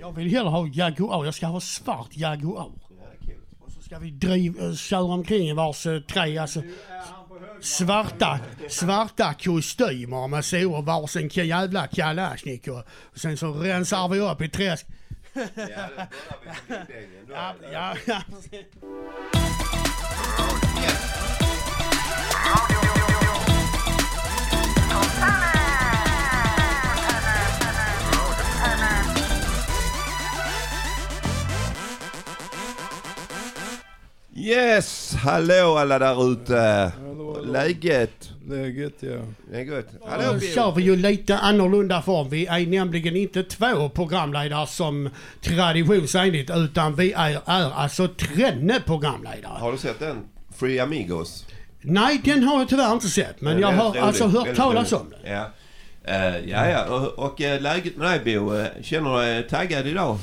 Jag vill hellre ha Jaguar. Jag ska ha svart Jaguar. Och så ska vi driva, eh, köra omkring i vars eh, tre, alltså svarta, svarta kostymer med så varsin jävla kalasjnikov. Och sen så rensar vi upp i träsk. Ja, det börjar vi på. Då Ja, ja, ja. precis. Yes! Hallå alla där ute! Läget? Läget ja. Det är gott. Hallå Nu kör vi ju lite annorlunda form. Vi är nämligen inte två programledare som traditionsenligt utan vi är, är alltså trenne programledare. Har du sett den? Free Amigos? Nej, den har jag tyvärr inte sett men Den jag har väldigt alltså rolig, hört talas rolig. om den. Ja. Eh, ja, ja. Och, och eh, läget med dig Bo? Eh, Känner du dig taggad idag?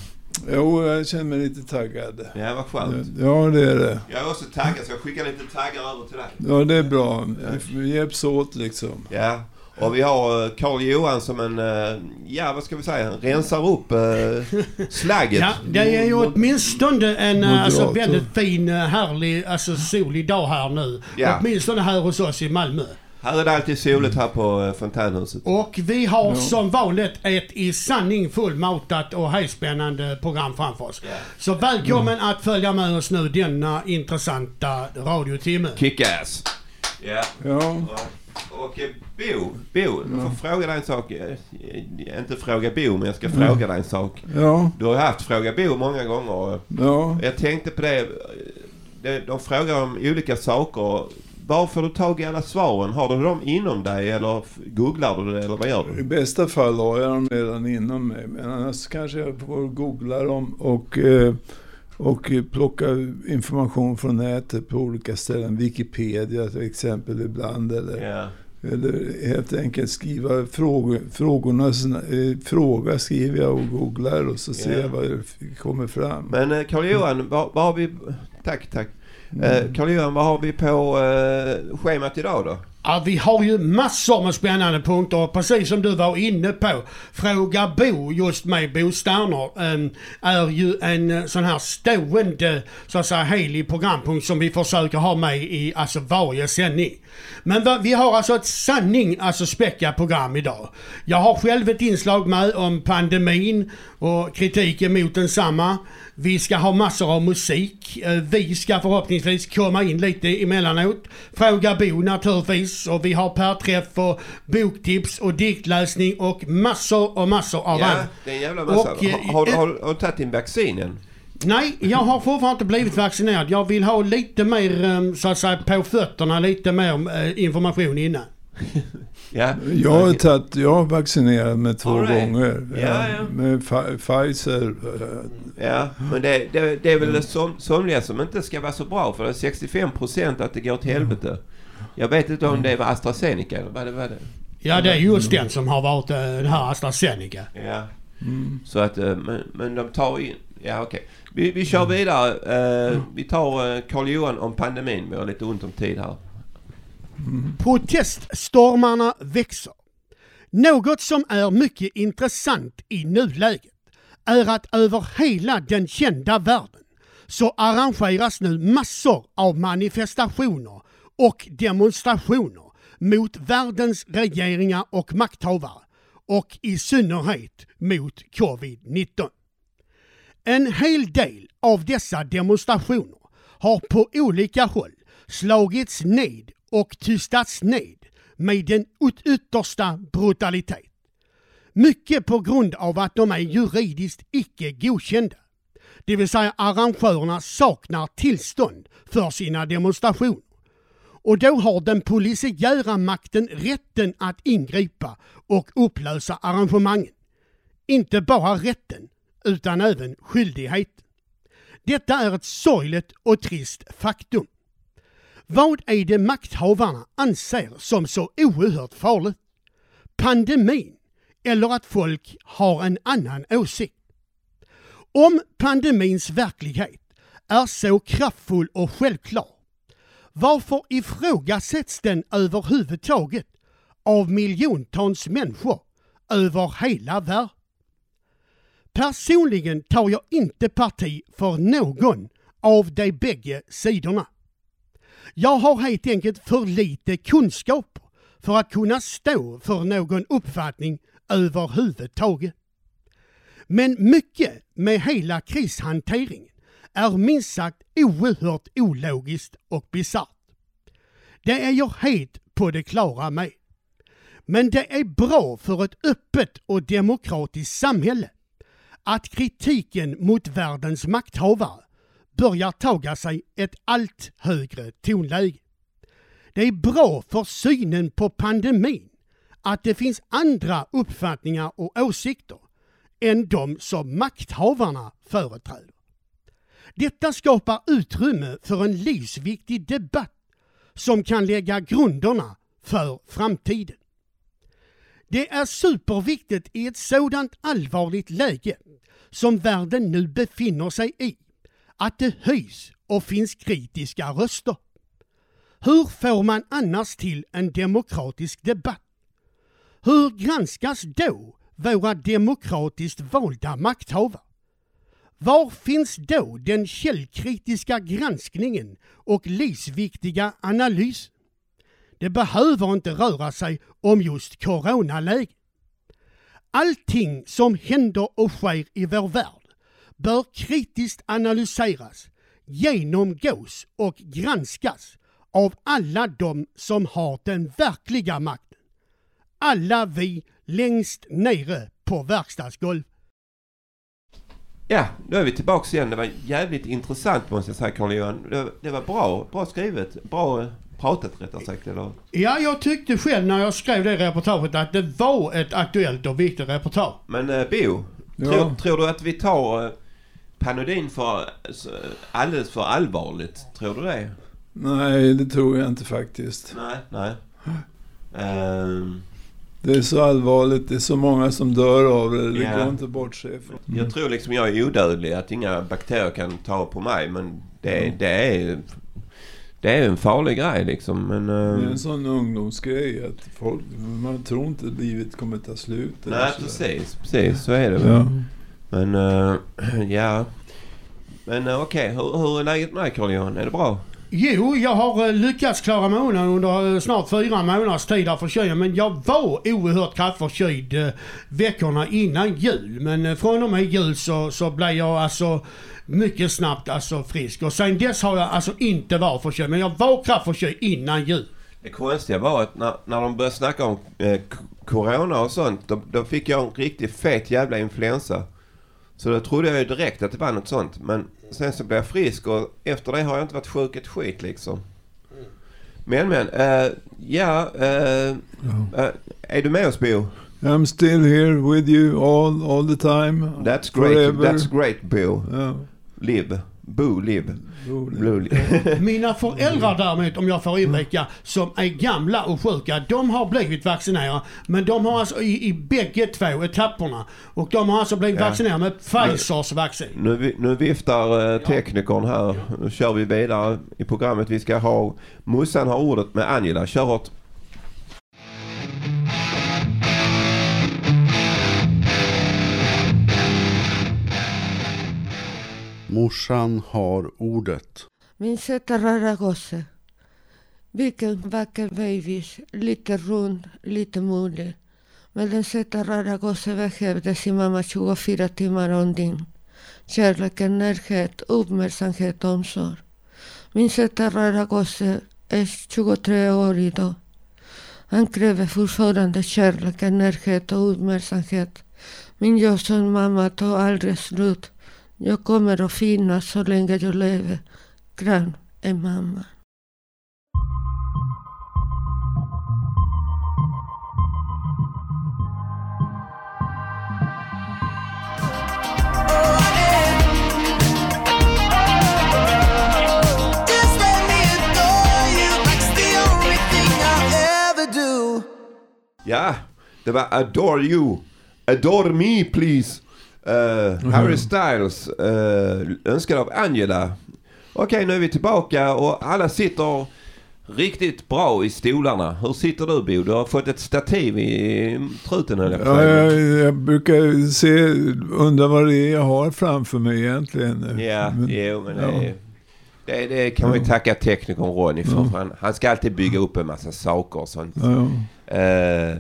Jo, jag känner mig lite taggad. Ja, vad skönt. Ja, det är det. Jag är också taggad så jag skickar lite taggar över till dig. Ja, det är bra. Vi- hjälps åt liksom. Ja. Och vi har eh, Carl Johan som en, eh, ja vad ska vi säga, rensar upp eh, slagget. Ja, det är ju åtminstone en alltså, väldigt fin, härlig, alltså solig dag här nu. Ja. Åtminstone här hos oss i Malmö. Här är det alltid soligt här på eh, fontänhuset. Och vi har Ja. som vanligt ett i sanning fullmatat och hejspännande program framför oss. Så välkommen att följa med oss nu denna intressanta radiotimme. Kick-ass! Ja. Ja, Och, eh, Bo, Bo, jag får fråga dig en sak. Eh, Inte fråga Bo, men jag ska fråga dig en sak. ja, Du har ju haft Fråga Bo många gånger. ja. Jag tänkte på det. de, de frågar om olika saker. Var får du tag i alla svaren? Har du dem inom dig eller googlar du det eller vad gör I du? bästa fall har jag dem redan inom mig. Men annars kanske jag får googla dem och, eh, och eh, plocka information från nätet på olika ställen. Wikipedia till exempel ibland. Eller, Ja. eller helt enkelt skriva frågor, frågorna. Eh, fråga skriver jag och googlar och så ser Ja. jag vad det kommer fram. Men eh, Carl-Johan, vad, vad har vi... Tack, tack. Mm. Eh, Carl-Johan, vad har vi på eh, schemat idag då? Ja, vi har ju massor med spännande punkter och precis som du var inne på. Fråga Bo just med Bo Sterner ehm, är ju en eh, sån här stående så att säga helig programpunkt som vi försöker ha med i alltså varje sändning. Men va, vi har alltså ett sanning, alltså späckat program idag. Jag har själv ett inslag med om pandemin och kritiken mot densamma. Vi ska ha massor av musik. Ehm, vi ska förhoppningsvis komma in lite emellanåt. Fråga Bo naturligtvis. Och vi har per-träff och boktips och diktläsning och massor och massor av Ja, annat. det är en jävla massa. Och, eh, har, har, har, har du tagit din vaccin än? Nej, jag har fortfarande inte blivit vaccinerad. Jag vill ha lite mer, eh, så att säga, på fötterna, lite mer eh, information innan. Ja. Jag har, tagit, jag har vaccinerat mig två det? gånger. Ja, ja. Med Fi- Pfizer. eh, Ja, men det, det, det är väl som, somliga som inte ska vara så bra för det är 65 procent att det går till helvete. Jag vet inte om det var AstraZeneca eller vad det var. Det. Ja, det är just den som har varit eh, den här AstraZeneca. Ja. Mm. Så att, eh, men, men de tar in... Ja, okej. Vi, vi kör vidare. Eh, vi tar eh, Carl Johan om pandemin. Vi har lite ont om tid här. Proteststormarna växer. Något som är mycket intressant i nuläget är att över hela den kända världen så arrangeras nu massor av manifestationer och demonstrationer mot världens regeringar och makthavare och i synnerhet mot covid-19. En hel del av dessa demonstrationer har på olika håll slagits ned och tystats ned med den ut- yttersta brutalitet. Mycket på grund av att de är juridiskt icke godkända. Det vill säga arrangörerna saknar tillstånd för sina demonstrationer. Och då har den polisiära makten rätten att ingripa och upplösa arrangemangen. Inte bara rätten, utan även skyldigheten. Detta är ett sorgligt och trist faktum. Vad är det makthavarna anser som så oerhört farligt? Pandemin eller att folk har en annan åsikt? Om pandemins verklighet är så kraftfull och självklar, varför ifrågasätts den överhuvudtaget av miljontals människor över hela världen? Personligen tar jag inte parti för någon av de bägge sidorna. Jag har helt enkelt för lite kunskap för att kunna stå för någon uppfattning överhuvudtaget. Men mycket med hela krishantering är minst sagt oerhört ologiskt och bisarrt. Det är jag helt på det klara med. Men det är bra för ett öppet och demokratiskt samhälle att kritiken mot världens makthavare börjar taga sig ett allt högre tonläge. Det är bra för synen på pandemin att det finns andra uppfattningar och åsikter än de som makthavarna företräder. Detta skapar utrymme för en livsviktig debatt som kan lägga grunderna för framtiden. Det är superviktigt i ett sådant allvarligt läge som världen nu befinner sig i att det höjs och finns kritiska röster. Hur får man annars till en demokratisk debatt? Hur granskas då våra demokratiskt valda makthavare? Var finns då den källkritiska granskningen och livsviktiga analysen? Det behöver inte röra sig om just coronaläget. Allting som händer och sker i vår värld bör kritiskt analyseras, genomgås och granskas av alla de som har den verkliga makten. Alla vi längst nere på verkstadsgolvet. Ja, nu är vi tillbaks igen. Det var jävligt intressant måste jag säga Carl-Johan. Det, det var bra, bra skrivet. Bra pratat rättare sagt. Eller? Ja, jag tyckte själv när jag skrev det reportaget att det var ett aktuellt och viktigt reportage. Men eh, Bo, Ja. tror, tror du att vi tar eh, Panodin för alldeles för allvarligt? Tror du det? Nej, det tror jag inte faktiskt. Nej, nej. Ehm, Det är så allvarligt, det är så många som dör av det. Det Ja. går inte att bortse från. Jag tror liksom jag är odödlig, att inga bakterier kan ta på mig. Men det, Mm. det är... Det är en farlig grej liksom. Men, Det är eh, en sån ungdomsgrej att folk, man tror inte livet kommer ta slut. nej, precis. Precis, så är det väl. Ja. Men, eh, ja. Men uh, okej, hur, hur är läget med dig Carl-Johan? Är det bra? Jo, jag har eh, lyckats klara mig undan under eh, snart fyra månaders tid av förkylning. Men jag var oerhört kraftförkyld eh, veckorna innan jul. Men från och med jul så, så blev jag alltså mycket snabbt alltså frisk. Och sen dess har jag alltså inte varit förkyld. Men jag var kraftförkyld innan jul. Det konstiga var att när, när de började snacka om eh, Corona och sånt, då, då fick jag en riktigt fet jävla influensa. Så då trodde jag ju direkt att det var något sånt. Men sen så blev jag frisk och efter det har jag inte varit sjuk ett skit liksom. Men men, eh, ja, eh, eh, är du med oss Bo? I'm still here with you all, all the time. That's great, Forever. that's great Bo. Ja. Live. Bo, live. roligt. Blue, live. Mina föräldrar däremot, om jag får invika, som är gamla och sjuka, de har blivit vaccinerade. Men de har alltså i, i bägge två etapperna. Och de har alltså blivit Ja. vaccinerade med Pfizers vaccin. Nu, nu viftar eh, teknikern här. Nu kör vi vidare i programmet. Vi ska ha Mussan har ordet med Angela. Kör hårt. Morsan har ordet. Min söta rara gosse. Vilken vacker bebis. Lite rund, lite modig. Men den söta rara gosse behövde sin mamma 24 timmar om dygn. Kärleken, närhet, uppmärksamhet och omsorg. Min söta rara gosse är 23 år idag. Han kräver fortfarande kärlek, närhet och uppmärksamhet. Min jag som mamma tar aldrig slut. Jag kommer att finnas så länge jag lever. Grann är mamma. Just let me adore you. That's the only thing I'll ever do. Ja, det var Adore You. Adore Me Please. Eh, Harry Styles. Uh, önskad av Angela. Okej, nu är vi tillbaka och alla sitter riktigt bra i stolarna. Hur sitter du Bo? Du har fått ett stativ i truten eller Ja, jag, jag brukar se, undra vad det är jag har framför mig egentligen. Ja, Men- jo men det, ja. det, det kan vi tacka teknikern Ronny för. Ja. Han, han ska alltid bygga upp en massa saker och sånt. Ja. Eh,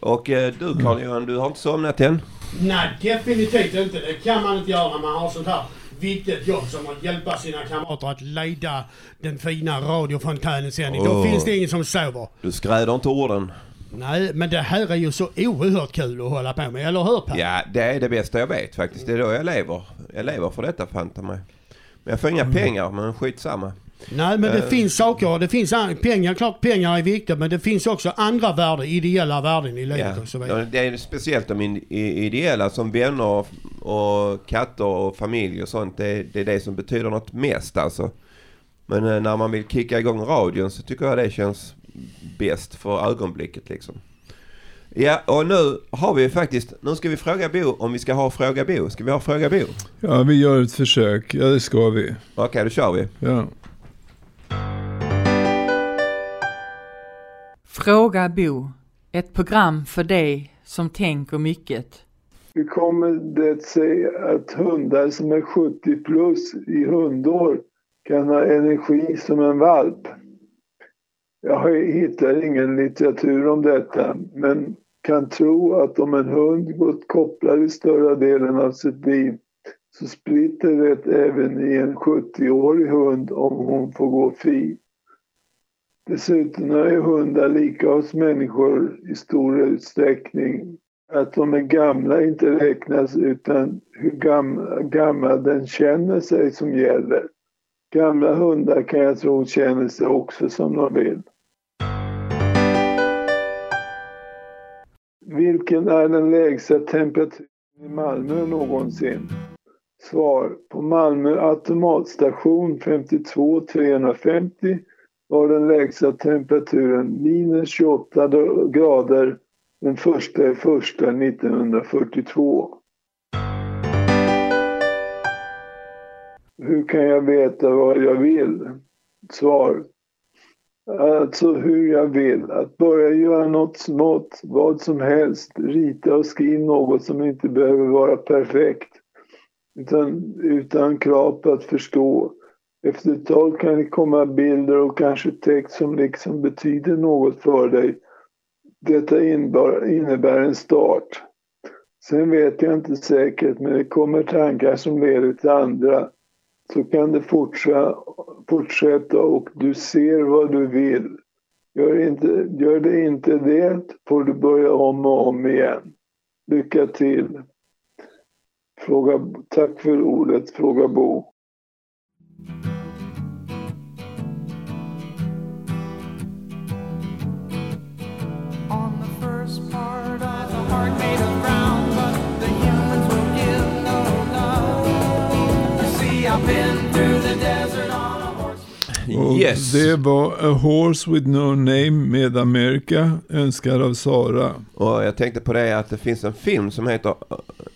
och eh, du Carl-Johan, du har inte somnat än? Nej, definitivt inte. Det kan man inte göra när man har sånt här viktigt jobb som att hjälpa sina kamrater att leda den fina radiofontänens sändning. Då Åh. finns det ingen som sover. Du skräder inte orden. Nej, men det här är ju så oerhört kul att hålla på med, eller hur Per? Ja, det är det bästa jag vet faktiskt. Det är då jag lever. Jag lever för detta fanta mig. Men jag får inga pengar, men skitsamma. Nej, men det Eh. finns saker. Det finns pengar, klart pengar är viktigt, men det finns också andra värden, ideella värden i livet Ja. och så vidare. Ja, Det är speciellt de ideella som vänner och, och katter och familj och sånt. Det är, det är det som betyder något mest alltså. Men eh, när man vill kicka igång radion så tycker jag det känns bäst för ögonblicket liksom. Ja, och nu har vi faktiskt, nu ska vi fråga Bo om vi ska ha Fråga Bo. Ska vi ha Fråga Bo? Okej, ja, vi gör ett försök. Ja, det ska vi. då kör vi. Ja. Fråga Bo. Ett program för dig som tänker mycket. Hur kommer det sig att hundar som är 70 plus i hundår kan ha energi som en valp? Jag hittar ingen litteratur om detta, men kan tro att om en hund gått kopplad i större delen av sitt liv så spritter det även i en 70-årig hund om hon får gå fri. Dessutom är hundar lika hos människor i stor utsträckning att de är gamla inte räknas utan hur gam, gammal den känner sig som gäller. Gamla hundar kan jag tro känner sig också som de vill. Vilken är den lägsta temperaturen i Malmö någonsin? Svar. På Malmö automatstation 52 350 var den lägsta temperaturen minus 28 grader den första i första 1942. Hur kan jag veta vad jag vill? Svar. Alltså hur jag vill. Att börja göra något smått, vad som helst. Rita och skriva något som inte behöver vara perfekt. Utan, utan krav på att förstå. Efter ett tag kan det komma bilder och kanske text som liksom betyder något för dig. Detta innebär, en start. Sen vet jag inte säkert, men det kommer tankar som leder till andra. Så kan det fortsätta, fortsätta och du ser vad du vill. Gör, inte, gör det inte det får du börja om och om igen. Lycka till. Fråga, tack för ordet, fråga Bo. Yes! Det var A Horse With No Name med Amerika, önskad av Sara. Och jag tänkte på det att det finns en film som heter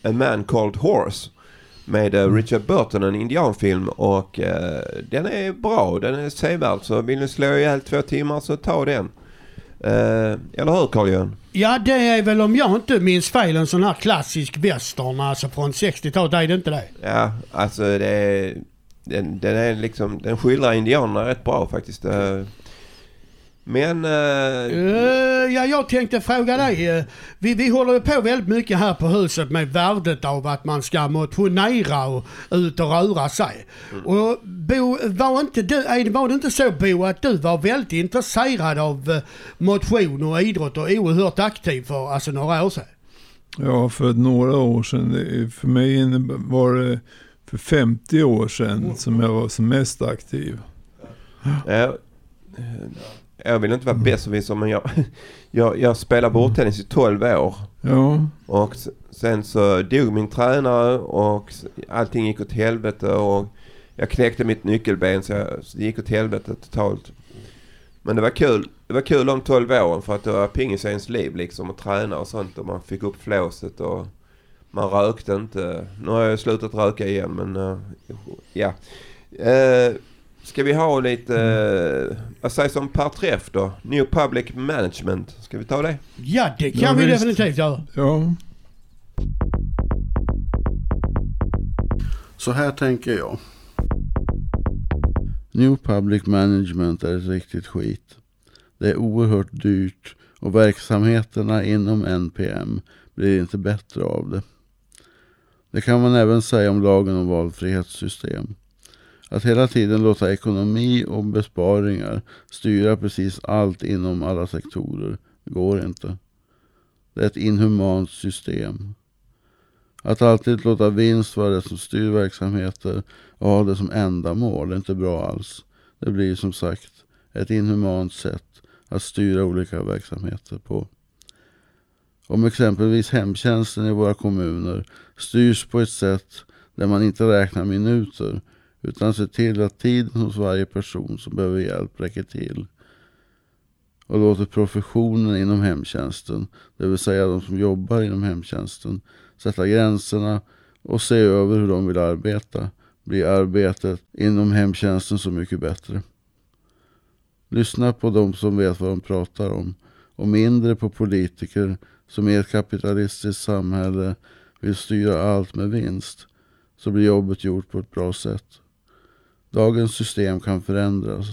A Man Called Horse. Med eh, Richard Burton, en indianfilm. Och eh, den är bra, den är sevärd. Så vill ni slå ihjäl två timmar så ta den. Eh, eller hur Carl-Johan? Ja, det är väl om jag inte minns fel en sån här klassisk western alltså från 60-talet. Är det inte det? Ja, alltså det är... Den, den är liksom, den skildrar indianerna rätt bra faktiskt. Eh, Men... eh, Eh, ja, jag tänkte fråga dig. eh, vi, vi håller ju på väldigt mycket här på huset med värdet av att man ska motionera och ut och röra sig. Och Bo, var, inte du, var det inte så Bo att du var väldigt intresserad av motion och idrott och oerhört aktiv för alltså, några år sedan? Ja, för några år sedan. För mig var det för 50 år sedan som jag var som mest aktiv. eh, jag vill inte vara besserwisser men jag, jag, jag spelade bordtennis i 12 år. Ja, Och sen så dog min tränare och allting gick åt helvete och jag knäckte mitt nyckelben så, jag, så det gick åt helvete totalt. Men det var kul. Det var kul de 12 åren för att det var pingis i ens liv liksom och träna och sånt och man fick upp flåset och man rökte inte. Nu har jag slutat röka igen men eh, ja. Eh, Ska vi ha lite, eh, vad sägs om per träff då? New Public Management. Ska vi ta det? Ja, det kan Ja, vi visst. definitivt göra. Ja. Så här tänker jag. New Public Management är ett riktigt skit. Det är oerhört dyrt och verksamheterna inom NPM blir inte bättre av det. Det kan man även säga om lagen om valfrihetssystem. Att hela tiden låta ekonomi och besparingar styra precis allt inom alla sektorer går inte. Det är ett inhumant system. Att alltid låta vinst vara det som styr verksamheter och ha det som ändamål är inte bra alls. Det blir som sagt ett inhumant sätt att styra olika verksamheter på. Om exempelvis hemtjänsten i våra kommuner styrs på ett sätt där man inte räknar minuter utan se till att tiden hos varje person som behöver hjälp räcker till och låter professionen inom hemtjänsten, det vill säga de som jobbar inom hemtjänsten, sätta gränserna och se över hur de vill arbeta, blir arbetet inom hemtjänsten så mycket bättre. Lyssna på de som vet vad de pratar om och mindre på politiker som i ett kapitalistiskt samhälle vill styra allt med vinst, så blir jobbet gjort på ett bra sätt. Dagens system kan förändras.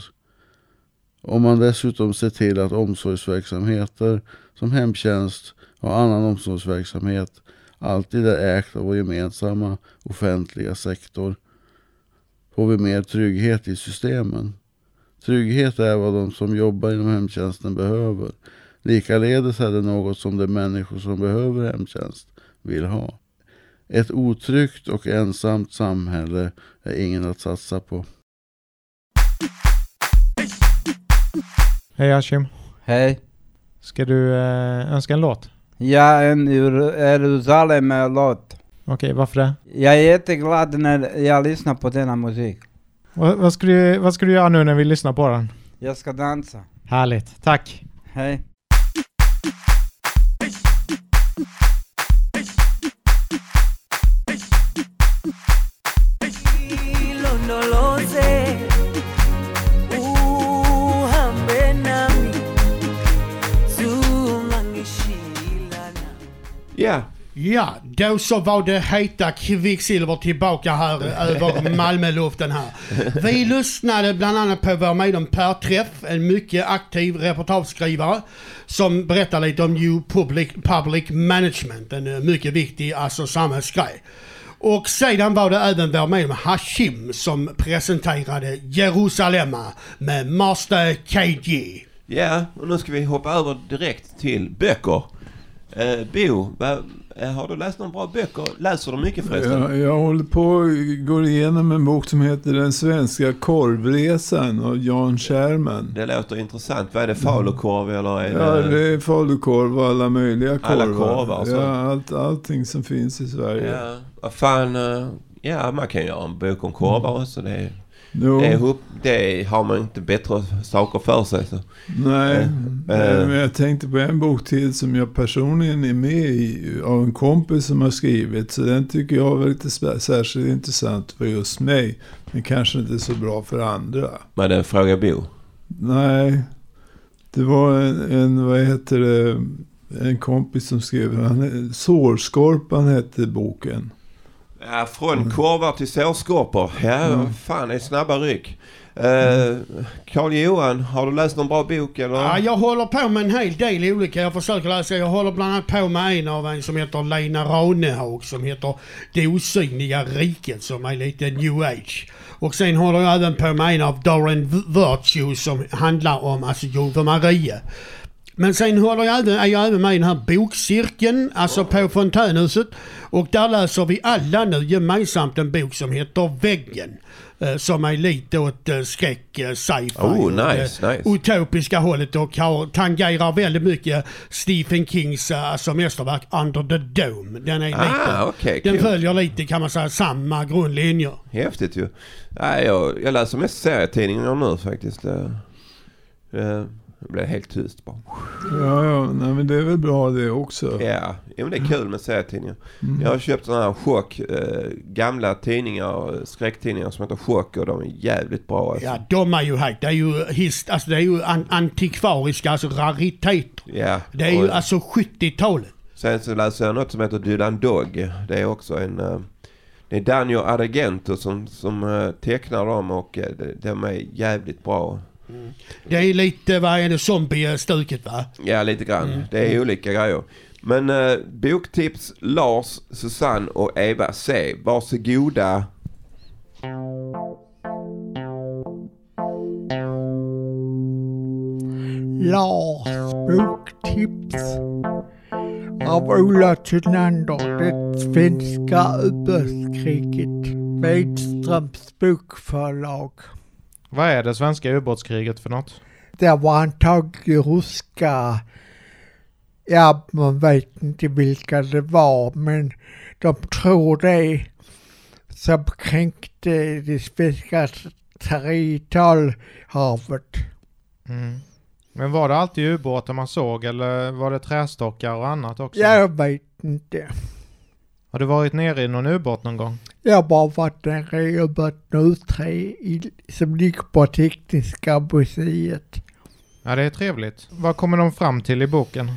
Om man dessutom ser till att omsorgsverksamheter som hemtjänst och annan omsorgsverksamhet alltid är ägt av vår gemensamma offentliga sektor får vi mer trygghet i systemen. Trygghet är vad de som jobbar inom hemtjänsten behöver. Likaledes är det något som de människor som behöver hemtjänst vill ha. Ett otryggt och ensamt samhälle är ingen att satsa på. Hej Ashim. Hej. Ska du eh, önska en låt? Ja, en Jerusalem-låt. Okej, varför det? Jag är jätteglad när jag lyssnar på denna musik. Vad, vad, ska du, vad ska du göra nu när vi lyssnar på den? Jag ska dansa. Härligt, tack. Hej. Ja, då så var det heta kvicksilver tillbaka här över Malmöluften här. Vi lyssnade bland annat på vår medlem Per Träff, en mycket aktiv reportageskrivare som berättar lite om New Public, Public Management, en eh, mycket viktig alltså samhällsgrej. Och sedan var det även vår medlem Hashim som presenterade Jerusalem med Master KG. ja, och nu ska vi hoppa över direkt till böcker. Eh, Bo, vad, har du läst några bra böcker? Läser du mycket förresten? Jag, jag håller på och går igenom en bok som heter Den svenska korvresan av Jan Scherman. Det låter intressant. Vad är det? Falukorv eller är Ja, det... det är falukorv och alla möjliga korvar. Alla korvar och så. Ja, allt, allting som finns i Sverige. Ja, vad fan. eh, Ja, man kan göra en bok om korvar också. Det, är- Jo, det, har man inte bättre saker för sig. Så. nej. Nej, Men jag tänkte på en bok till som jag personligen är med i av en kompis som har skrivit. Så den tycker jag var lite särskilt intressant för just mig. Men kanske inte så bra för andra. Men det är Fråga Bo. Nej, det var en, en vad heter det, en kompis som skrev, han, Sårskorpan hette boken. Ja, från korvar till sårskorpor. Ja, fan det är snabba ryck. Eh, Karl-Johan, har du läst någon bra bok eller? Ja, jag håller på med en hel del olika. Jag försöker läsa. Jag håller bland annat på med en av en som heter Lena Ranehag som heter Det osynliga riket som är lite new age. Och sen håller jag även på med en av Darren Virtue som handlar om alltså Jungfru Maria. Men sen håller jag även, är jag även med i den här bokcirkeln, alltså på Fontänhuset. Och där läser vi alla nu gemensamt en bok som heter Väggen. eh, Som är lite åt eh, skräck, eh, sci-fi. Oh, nice, nice. utopiska hållet och har, tangerar väldigt mycket Stephen Kings alltså mästerverk Under the Dome. Den är lite, Ah, okej, den kul. följer lite kan man säga samma grundlinjer. Häftigt ju. Jag, jag läser mest serietidningar nu faktiskt. Det blev helt tyst bara. Ja, ja, nej, men det är väl bra det också. Ja, jo, men det är kul med serietidningar. Mm. Jag har köpt sådana här chock, eh, gamla tidningar, skräcktidningar som heter Chock och de är jävligt bra. Alltså. Ja, de är ju helt, det är ju, hist, alltså det är ju an, antikvariska, alltså rariteter. Ja, Det är ju och alltså 70-talet. Sen så läser jag något som heter Dylan Dog. Det är också en... eh, det är Daniel Argento som, som eh, tecknar dem och eh, de, de är jävligt bra. Det är lite, vad är det, zombie-stuket va? Ja, lite grann. Mm. Det är olika grejer. Men eh, boktips Lars, Susanne och Eva C. Varsågoda. Lars boktips av Ola Tynander, Det svenska ubåtskriget, Wedströms bokförlag. Vad är det svenska ubåtskriget för något? Där var antagligen ryska, ja man vet inte vilka det var, men de tror det som kränkte det svenska territorialhavet. Mm. Men var det alltid ubåtar man såg eller var det trästockar och annat också? Jag vet inte. Har du varit nere i någon ubåt någon gång? Jag har bara varit nere i ubåt 03 i, som ligger på Tekniska museet. Ja, det är trevligt. Vad kommer de fram till i boken?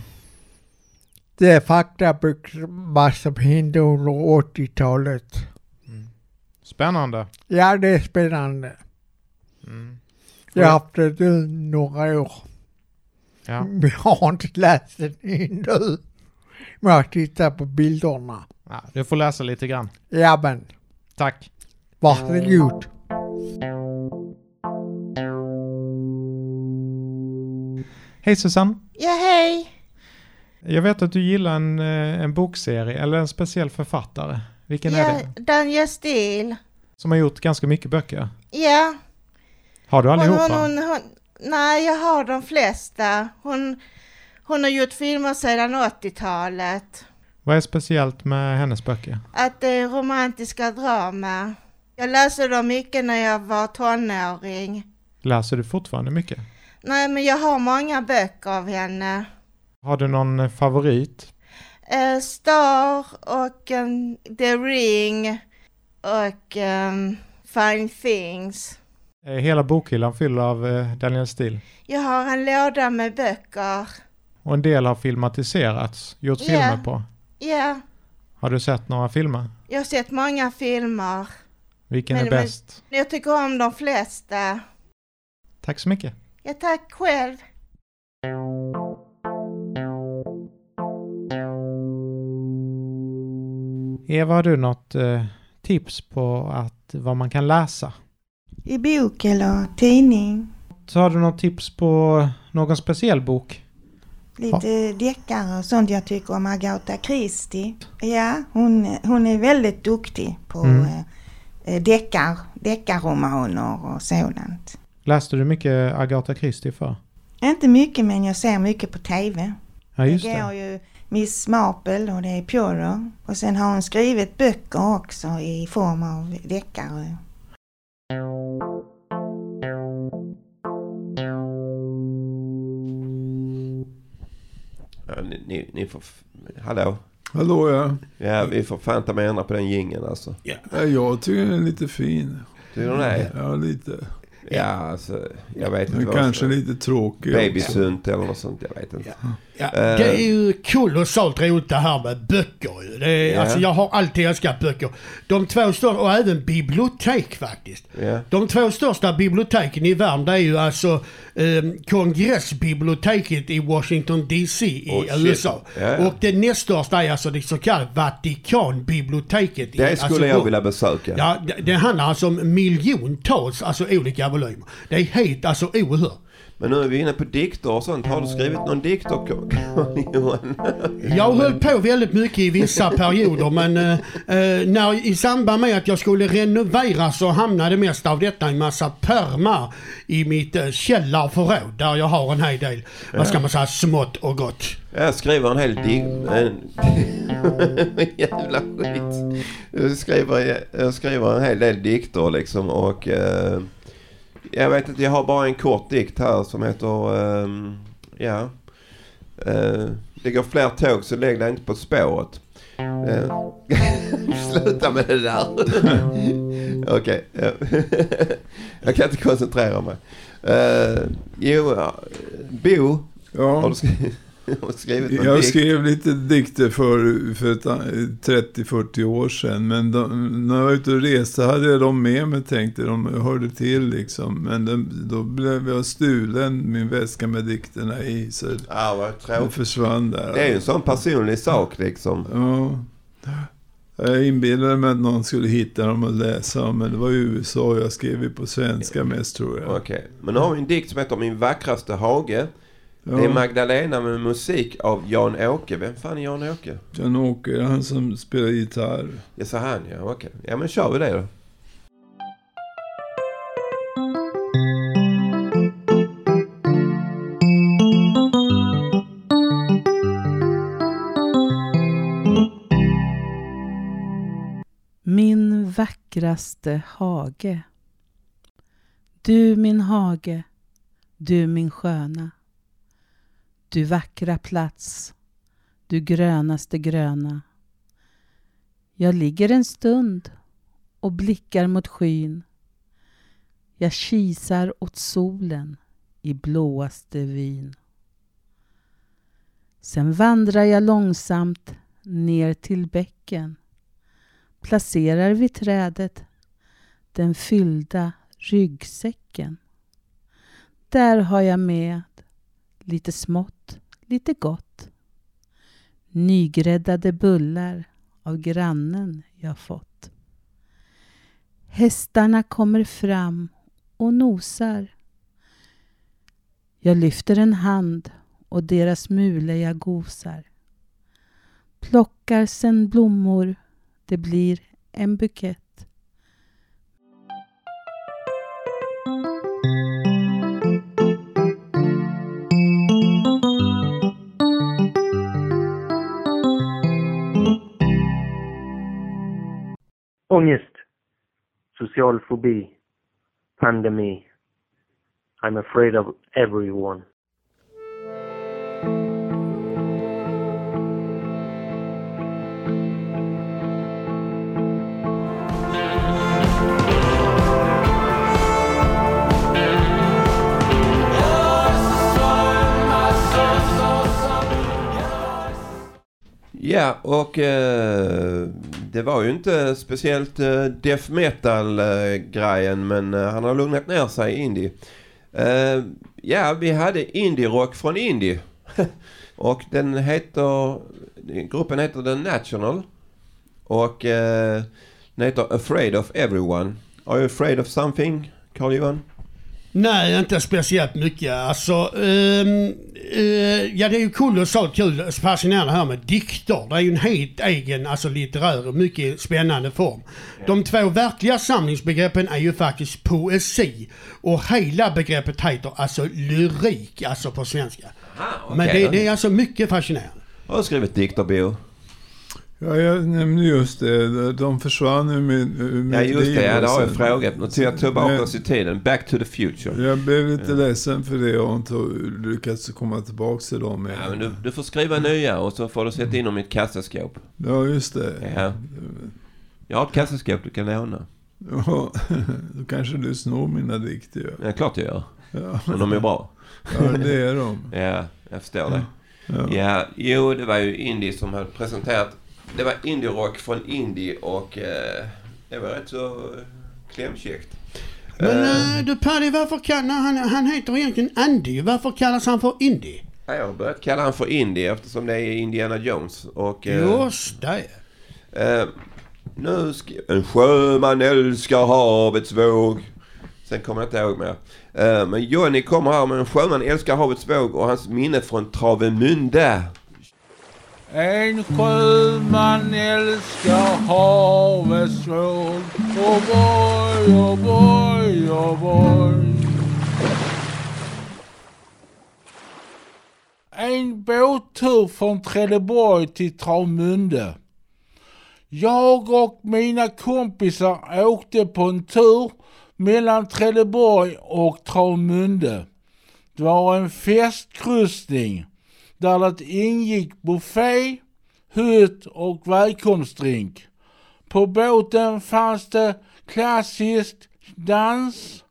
Det är faktabok vad som hände under 80-talet. Spännande. Ja, det är spännande. Mm. Jag har haft det nu några år. Ja. Men jag har inte läst den ännu. Men jag tittar på bilderna. Ja, du får läsa lite grann. Ja, men Tack. varsågod. Hej Susanne. Ja, hej. Jag vet att du gillar en, eh, en bokserie eller en speciell författare. Vilken är Ja, det? Danja Stil. Som har gjort ganska mycket böcker. Ja. Har du Hon, allihopa? hon, hon, hon, nej, jag har de flesta. Hon, hon har gjort filmer sedan 80-talet. Vad är speciellt med hennes böcker? Att det är romantiska drama. Jag läste dem mycket när jag var tonåring. Läser du fortfarande mycket? Nej, men jag har många böcker av henne. Har du någon eh, favorit? Eh, Star och um, The Ring och um, Fine Things. Är hela bokhyllan fylld av eh, Daniel Steele? Jag har en låda med böcker. Och en del har filmatiserats, gjort Ja. filmer på. Ja, Har du sett några filmer? jag har sett många filmer. Vilken Men- är men- bäst? Jag tycker om de flesta. Tack så mycket. Ja, tack själv. Eva, har du något eh, tips på att, vad man kan läsa? I bok eller tidning. Så har du något tips på någon speciell bok? Lite deckare och sånt jag tycker om Agatha Christie. Ja, hon, hon är väldigt duktig på Mm. mm. eh, deckar, deckarromaner och sådant. Läste du mycket Agatha Christie för? Inte mycket men jag ser mycket på TV. Ja, just det det. går ju Miss Marple och det är Pure. Och sen har hon skrivit böcker också i form av deckare. Ni, ni, får... Hallå? Hallå ja. Ja, vi får fan ta med ändra på den jingeln alltså. ja. Jag tycker den är lite fin. Tycker du det? Ja, lite. Ja, alltså, jag vet inte Men kanske lite tråkig också. Babysunt eller något sånt, jag vet inte. Ja, Eh, det är ju kolossalt roligt det här med böcker. Det är, Ja. Alltså jag har alltid älskat böcker. De två största, och även bibliotek faktiskt. Ja. De två största biblioteken i världen det är ju alltså eh, kongressbiblioteket i Washington DC i Oh. USA. Ja, ja. Och det näst största är alltså det så kallade Vatikanbiblioteket. i- Det skulle alltså, jag vilja besöka. Ja, det, det handlar alltså om miljontals alltså olika volymer. Det är helt alltså oerhört. Men nu är vi inne på dikter och sånt. Har du skrivit någon dikt Johan? Jag höll på väldigt mycket i vissa perioder men eh, eh, när, i samband med att jag skulle renovera så hamnade mest av detta i en massa pärmar i mitt eh, källarförråd där jag har en hel del, vad ska man säga, smått och gott. Jag skriver en hel dikt... En... Jävla skit. Jag skriver, jag skriver en hel del dikter liksom och... Eh, Jag vet inte, jag har bara en kort dikt här som heter... ehm, ja. Eh, det går fler tåg så lägg dig inte på spåret. Eh, sluta med det där. Okej. ja. jag kan inte koncentrera mig. Uh, jo, Bo. Ja. Har du skrivit, du skrivit någon Jag dikt? skrev lite dikter för, för ett an- 30-40 år sedan. Men de, när jag var ute och reste hade jag dem med mig tänkte de hörde till liksom. Men de, då blev jag stulen, min väska med dikterna i. Så Ja, vad tråkigt. försvann där. Det är ju en sån personlig sak liksom. Ja. Jag inbillade mig att någon skulle hitta dem och läsa dem. Men det var i USA. Jag skrev ju på svenska mest tror jag. Okej. Men nu har vi en dikt som heter Min vackraste hage. Ja. Det är Magdalena med musik av Jan-Åke. Vem fan är Jan-Åke? Jan-Åke, han som spelar gitarr. Ja, så han ja. Okej. Ja, men kör vi det då. Min vackraste hage. Du min hage, du min sköna. Du vackra plats, du grönaste gröna. Jag ligger en stund och blickar mot skyn. Jag kisar åt solen i blåaste vyn. Sen vandrar jag långsamt ner till bäcken placerar vid trädet den fyllda ryggsäcken. Där har jag med lite smått, lite gott. Nygräddade bullar av grannen jag fått. Hästarna kommer fram och nosar. Jag lyfter en hand och deras mule jag gosar. Plockar sen blommor det blir en bukett. Ångest, social fobi, pandemi. I'm afraid of everyone. Ja, och eh, det var ju inte speciellt uh, death metal-grejen, men uh, han har lugnat ner sig i indie. Uh, ja, vi hade indie-rock från indie. och den heter, gruppen heter The National. Och den heter Afraid of Everyone. Are you afraid of something, Carl-Johan? Nej, inte speciellt mycket. Alltså, ehm, eh, ja det är ju kolossalt kul, fascinerande här med dikter. Det är ju en helt egen, alltså litterär och mycket spännande form. De två verkliga samlingsbegreppen är ju faktiskt poesi och hela begreppet heter alltså lyrik, alltså på svenska. Men det, det är alltså mycket fascinerande. Har du skrivit dikter, Bo? Ja, jag nämnde just det. De försvann ur mitt Ja, just liv det. Ja, det har jag frågat. Nu tog jag tillbaka oss i tiden. Back to the future. Jag blev lite ledsen för det och inte lyckats komma tillbaka till dem. Ja, men du, du får skriva nya och så får du sätta in dem i ett kassaskåp. Ja, just det. Ja. Jag har ett kassaskåp du kan låna. Ja, då kanske du snor mina dikter. Ja, klart jag gör. Ja. Men de är bra. Ja, det är de. Ja, jag förstår det. Ja. Ja, jo, det var ju Indie som hade presenterat. Det var indie-rock från Indie och eh, det var rätt så klämkäckt. Men Eh, eh, du Paddy, varför kallar han, han heter egentligen Andy. Varför kallas han för Indy? ja, jag har börjat kalla han för Indie eftersom det är Indiana Jones. Och, eh, Just det. Eh, nu ska... En sjöman älskar havets våg. Sen kommer jag inte ihåg mer. Eh, men Johnny kommer här med En sjöman älskar havets våg och hans minne från Travemünde. En sjöman älskar havets våg. Oh boy, oh boy, oh boy. En båttur från Trelleborg till Travmunde. Jag och mina kompisar åkte på en tur mellan Trelleborg och Travmunde. Det var en festkryssning där det ingick buffé, hytt och välkomstdrink. På båten fanns det klassisk dans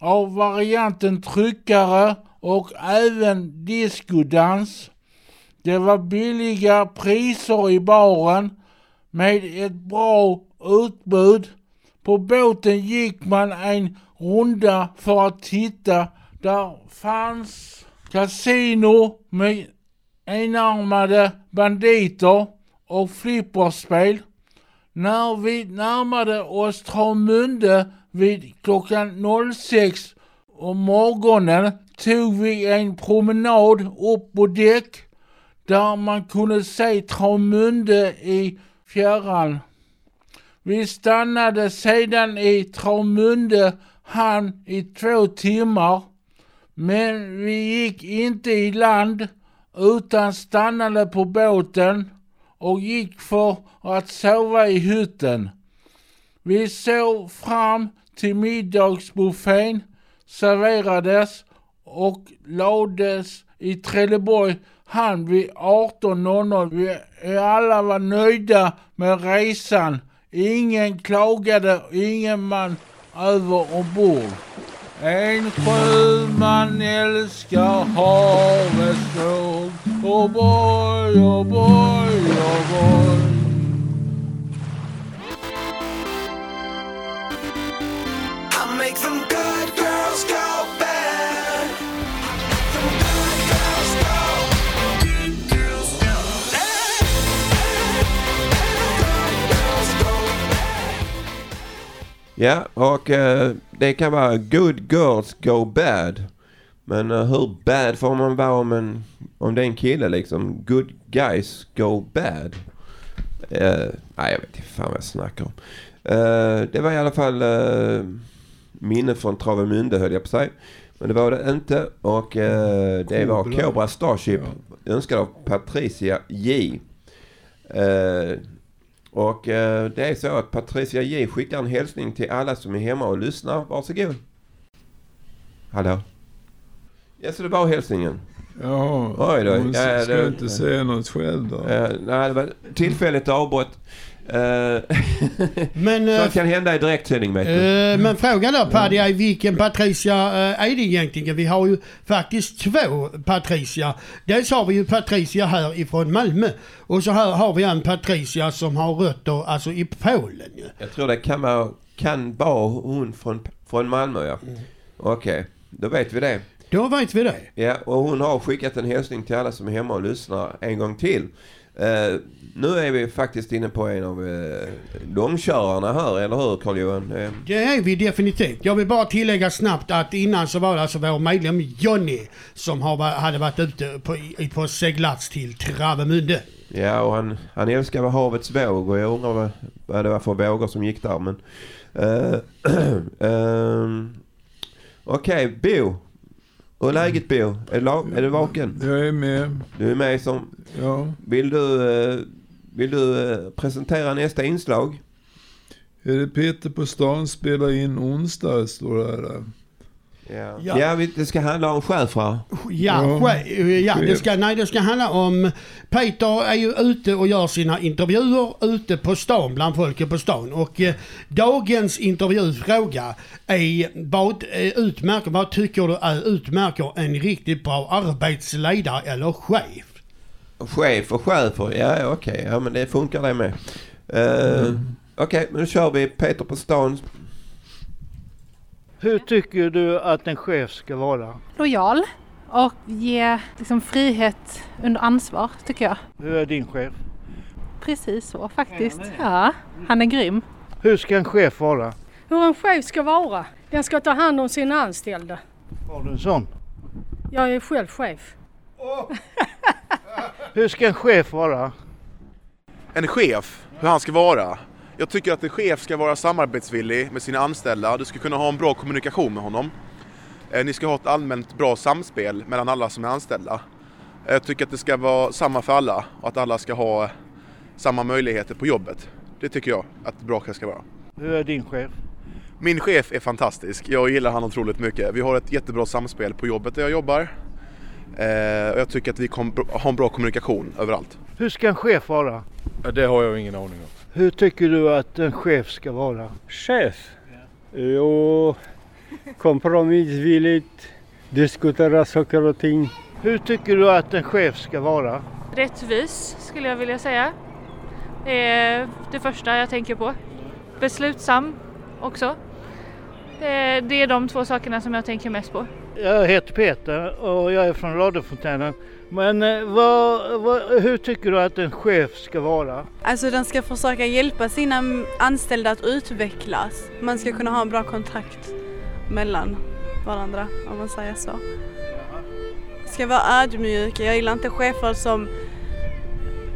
av varianten tryckare och även diskodans. Det var billiga priser i baren med ett bra utbud. På båten gick man en runda för att titta. Där fanns kasino med enarmade banditer och flipperspel. När vi närmade oss Travmunde vid klockan 06 om morgonen tog vi en promenad upp på däck där man kunde se Travmunde i fjärran. Vi stannade sedan i Travmunde hamn i två timmar. Men vi gick inte i land utan stannade på båten och gick för att sova i hytten. Vi såg fram till middagsbuffén serverades och lades i Trelleborg hamn vid 18.00. Vi alla var nöjda med resan. Ingen klagade, ingen man över ombord. En sjöman älskar havets våg. Oh boy, oh boy, oh boy. Ja, och eh, det kan vara good girls go bad. Men eh, hur bad får man vara om, en, om det är en kille liksom? Good guys go bad. Eh, nej, jag vet inte fan vad jag snackar om. Eh, det var i alla fall minne från Travemünde höll jag på sig. Men det var det inte. Och det var Cobra. Starship. Önskad av Patricia J. Och eh, det är så att Patricia J skickar en hälsning till alla som är hemma och lyssnar. Varsågod. Hallå? Ja, så det var hälsningen. Ja, Oj då. hon Ja, ska det- inte säga något själv då. Eh, nej, det var tillfälligt avbrott. Eh, Men, eh, Sånt kan hända i direktsändning vet du. Eh, men frågan då Paddy är vilken Patricia eh, är det egentligen? Vi har ju faktiskt två Patricia. Dels har vi ju Patricia här ifrån Malmö och så här har vi en Patricia som har rötter alltså i Polen. Jag tror det kan vara, kan vara hon från, från Malmö ja. Okej, då vet vi det. Då vet vi det. Ja, och hon har skickat en hälsning till alla som är hemma och lyssnar en gång till. Eh, nu är vi faktiskt inne på en av uh, långkörarna här, eller hur Carl-Johan? Eh, Det är vi definitivt. Jag vill bara tillägga snabbt att innan så var det alltså vår medlem Jonny som har, hade varit ute på, på seglats till Travemünde. Ja, och han, han älskar havets våg och jag undrar vad, vad det var för vågor som gick där. Men, eh, ehm, Okej, Bo. Hur är läget Bo? Är du, är du vaken? Jag är med. Du är med som... Ja. Vill du, eh, vill du eh, presentera nästa inslag? Är det Peter på stan spelar in onsdag, står det här. Ja, Ja. ja det ska handla om schäfrar. Ja, Ja, det, ska, nej, det ska handla om... Peter är ju ute och gör sina intervjuer ute på stan, bland folket på stan. Och eh, dagens intervjufråga är vad eh, utmärker, vad tycker du är utmärker en riktigt bra arbetsledare eller chef? Chef och chefer, ja ja, okej. Ja men det funkar det med. Eh, Okej, men nu kör vi Peter på stan. Hur tycker du att en chef ska vara? lojal och ge liksom, frihet under ansvar tycker jag. Hur är din chef? Precis så faktiskt. Ja, han är grym. Hur ska en chef vara? Hur en chef ska vara. Den ska ta hand om sina anställda. Har du en sån? Jag är själv chef. Hur ska en chef vara? En chef, hur han ska vara. Jag tycker att en chef ska vara samarbetsvillig med sina anställda. Du ska kunna ha en bra kommunikation med honom. Eh, Ni ska ha ett allmänt bra samspel mellan alla som är anställda. Eh, Jag tycker att det ska vara samma för alla och att alla ska ha samma möjligheter på jobbet. Det tycker jag att bra chef ska vara. Hur är din chef? Min chef är fantastisk. Jag gillar han otroligt mycket. Vi har ett jättebra samspel på jobbet där jag jobbar. Eh, och jag tycker att vi har en bra kommunikation överallt. Hur ska en chef vara? Det har jag ingen aning om. Hur tycker du att en chef ska vara? Chef? Jo, kompromissvilligt, diskutera saker och ting. Hur tycker du att en chef ska vara? Rättvis skulle jag vilja säga. Det är det första jag tänker på. Beslutsam också. Det är de två sakerna som jag tänker mest på. Jag heter Peter och jag är från radiofontänen. Men eh, vad, vad, hur tycker du att en chef ska vara? Alltså den ska försöka hjälpa sina anställda att utvecklas. Man ska kunna ha en bra kontakt mellan varandra om man säger så. Ska vara ödmjuk. Jag gillar inte chefer som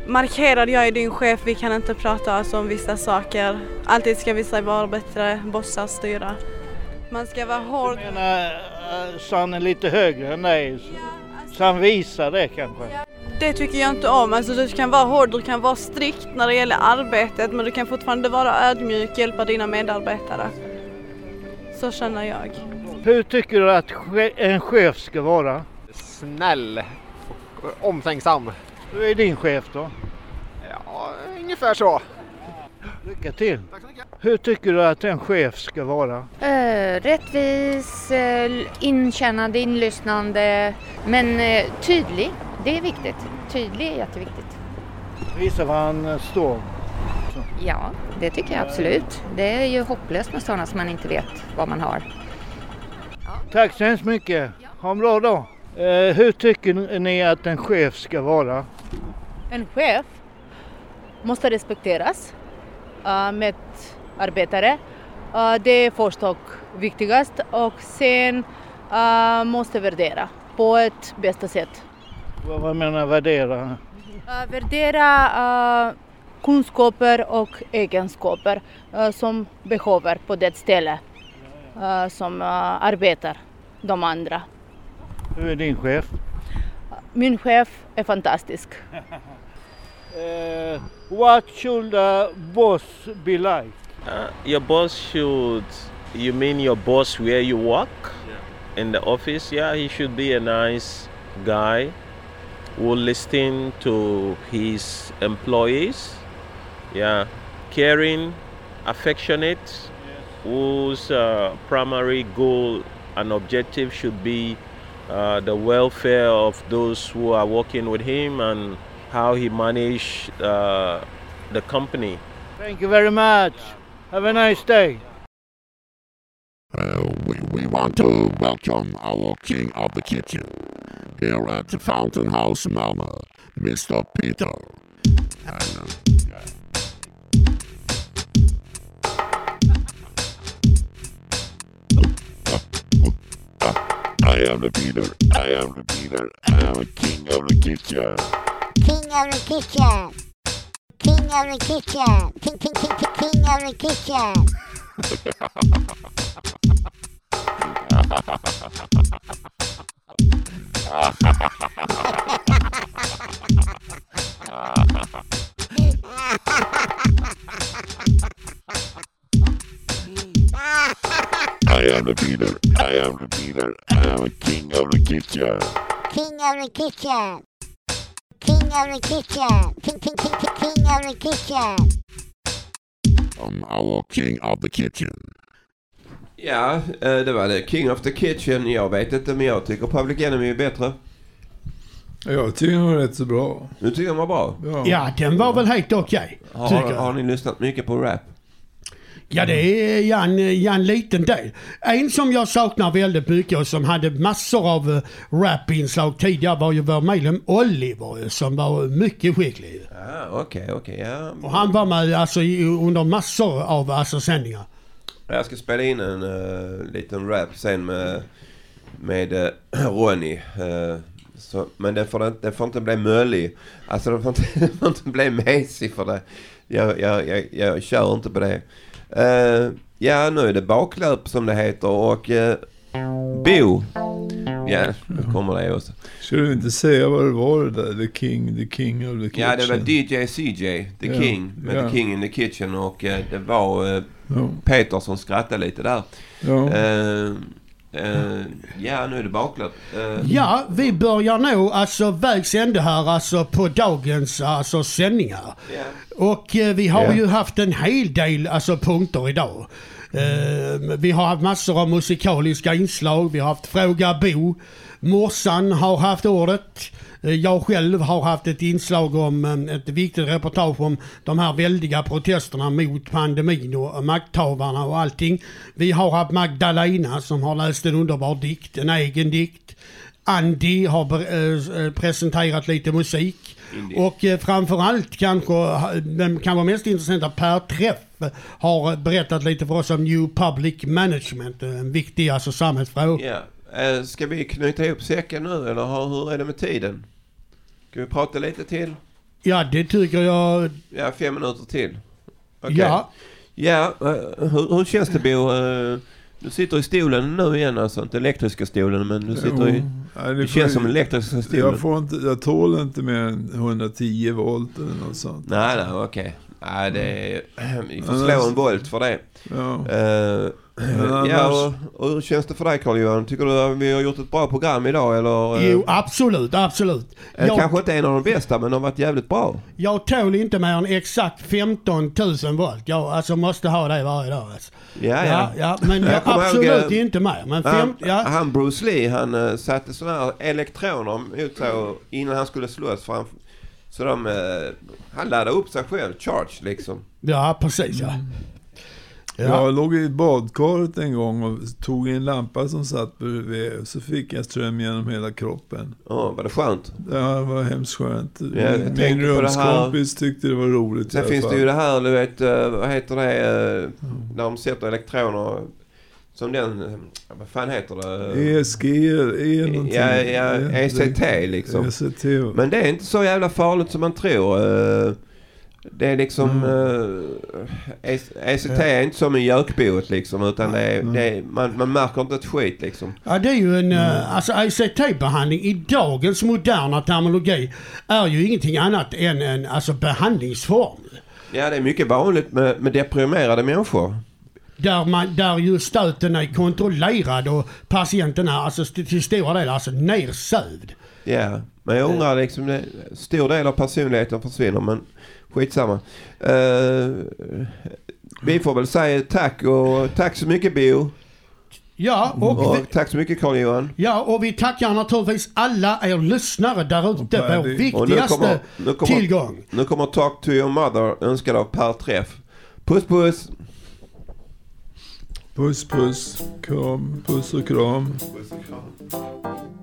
markerar jag är din chef, vi kan inte prata alltså om vissa saker. Alltid ska vissa vara bättre bossar styra. Man ska vara hård. Eh, så han är lite högre än dig. Så, så han visar det kanske. Det tycker jag inte om. Alltså du kan vara hård, du kan vara strikt när det gäller arbetet men du kan fortfarande vara ödmjuk, hjälpa dina medarbetare. Så känner jag. Hur tycker du att en chef ska vara? Snäll och omtänksam. Hur är din chef då? Ja, ungefär så. Lycka till. Hur tycker du att en chef ska vara? Eh, rättvis, eh, inkännande, inlyssnande, men eh, tydlig. Det är viktigt. Tydlig är jätteviktigt. Visa vad han eh, står. Ja, det tycker jag absolut. Det är ju hopplöst med sådana som man inte vet vad man har. Tack så hemskt mycket. Ha en bra dag. Eh, hur tycker ni att en chef ska vara? En chef måste respekteras med arbetare. Uh, det är först och viktigast och sen måste värdera på ett bästa sätt. Vad, vad menar värdera? Värdera kunskaper och egenskaper som behöver på det ställe som arbetar de andra. Hur är din chef? Min chef är fantastisk. Uh, what should a boss be like? Uh, your boss should, you mean your boss where you work? In the office? Yeah, he should be a nice guy who listen to his employees. Yeah, caring, affectionate, whose uh, primary goal and objective should be uh, the welfare of those who are working with him and how he managed uh, the company. Thank you very much. Have a nice day. Uh, we, we want to welcome our king of the kitchen here at the Fountain House Malmö, Mr. Peter. And, uh, I am the Peter. I am the Peter. I am the king of the kitchen. King of the kitchen. King of the kitchen. King, king, king, king, of the kitchen. I am the Peter. I am the Peter. I am a king of the kitchen. King of the kitchen. King of the kitchen. King, king, king, king, of the kitchen. I'm our king of the kitchen. Ja, eh, det var det. King of the Kitchen. Jag vet inte, men jag tycker Public Enemy är bättre. Jag tycker den var rätt så bra. Du tycker den var bra? Ja, den var väl helt okej. Tycker har, har ni lyssnat mycket på rap? Ja, det är ja, en, liten del. En som jag saknar väldigt mycket och som hade massor av uh, rapinslag tidigare var ju vår medlem Oliver som var mycket skicklig. Ah, Okej, okej. ja. Och han var med alltså, under massor av alltså, sändningar. Jag ska spela in en uh, liten rap sen med, med uh, Ronny. Uh, så, men den får, den får inte bli möllig. Alltså den får inte, den får inte bli mesig för det. Jag, jag, jag, jag kör inte på det. Uh, ja, nu är det baklöp som det heter och uh, Bo. Ja, nu kommer det också. Ska du inte säga vad det var det där? The King, the King of the Kitchen. Ja, det var DJ CJ, The Ja, King, med ja. The King in the Kitchen och eh, det var eh, Ja. Peter som skrattade lite där. Ja. Eh, ja, nu är det bakåt. Eh, Ja, vi börjar nå alltså vägs ände här alltså på dagens alltså sändningar. Och eh, vi har Ja. ju haft en hel del alltså punkter idag. Eh, vi har haft massor av musikaliska inslag. Vi har haft Fråga Bo. Morsan har haft ordet. Eh, Jag själv har haft ett inslag om eh, ett viktigt reportage om de här väldiga protesterna mot pandemin och makthavarna och allting. Vi har haft Magdalena som har läst en underbar dikt, en egen dikt. Andy har eh, presenterat lite musik. Och eh, framförallt kanske, den kan vara mest intressanta, Per Träff har berättat lite för oss om New Public Management, en viktig alltså samhällsfråga. ja. Eh, ska vi knyta ihop säcken nu eller hur är det med tiden? Ska vi prata lite till? Ja, det tycker jag. Ja, fem minuter till. Okej. Ja. Ja, eh, hur, hur känns det Bo? Eh, Du sitter i stolen nu igen alltså, inte elektriska stolen men du sitter i... Ja, det får- känns som elektriska stolen. Jag, får inte, jag tål inte mer än 110 volt eller något sånt. Nej, nej, okej. Nej, det är... Vi får slå en volt för det. Ja. Annars- ja, och, och hur känns det för dig Carl-Johan? Tycker du att vi har gjort ett bra program idag eller? eh, Jo, absolut, absolut. eh, Jag, Kanske inte en av de bästa men de har varit jävligt bra. jag tål inte mer än exakt 15 000 volt. Jag alltså måste ha det varje dag. Alltså. Ja, ja. ja, men jag, absolut ihåg, eh, inte mer. Men han, fem, ja. han Bruce Lee han uh, satte sådana här elektroner mot sig och- innan han skulle slåss. För han, så de, eh, han laddade upp sig själv, charge liksom. ja, precis ja. Jag låg i badkaret en gång och tog en lampa som satt bredvid. och Så fick jag ström genom hela kroppen. Ja, var det skönt? Ja, det var hemskt skönt. Ja, jag Min tänkte på det här- rumskompis tyckte det var roligt i Sen alla finns fall. det ju det här, du vet, eh, vad heter det, eh, när de sätter elektroner som den, vad fan heter det? ESG, E någonting. Ja, ja, ECT liksom. ECT. Men det är inte så jävla farligt som man tror. Eh, Det är liksom... Mm. eh, ECT är inte som en gökboet liksom utan det är, det är, man, man märker inte ett skit liksom. Ja, det är ju en, eh, alltså ICT-behandling i dagens moderna terminologi är ju ingenting annat än en alltså, behandlingsform. Ja det är mycket vanligt med, med deprimerade människor. Där, man, där ju stöten är kontrollerad och patienten är alltså, till stora delar alltså, nersövd. Ja, men jag undrar liksom, det, stor del av personligheten försvinner men skitsamma. Uh, vi får väl säga tack och tack så mycket Bo. Ja, och, Och vi, tack så mycket Carl-Johan. ja, och vi tackar naturligtvis alla er lyssnare där ute. Vår Och nu viktigaste kommer, nu kommer, tillgång. Nu kommer Talk to your mother önskad av Per Träff. Puss puss! Puss puss, kram, puss och kram. Puss och kram.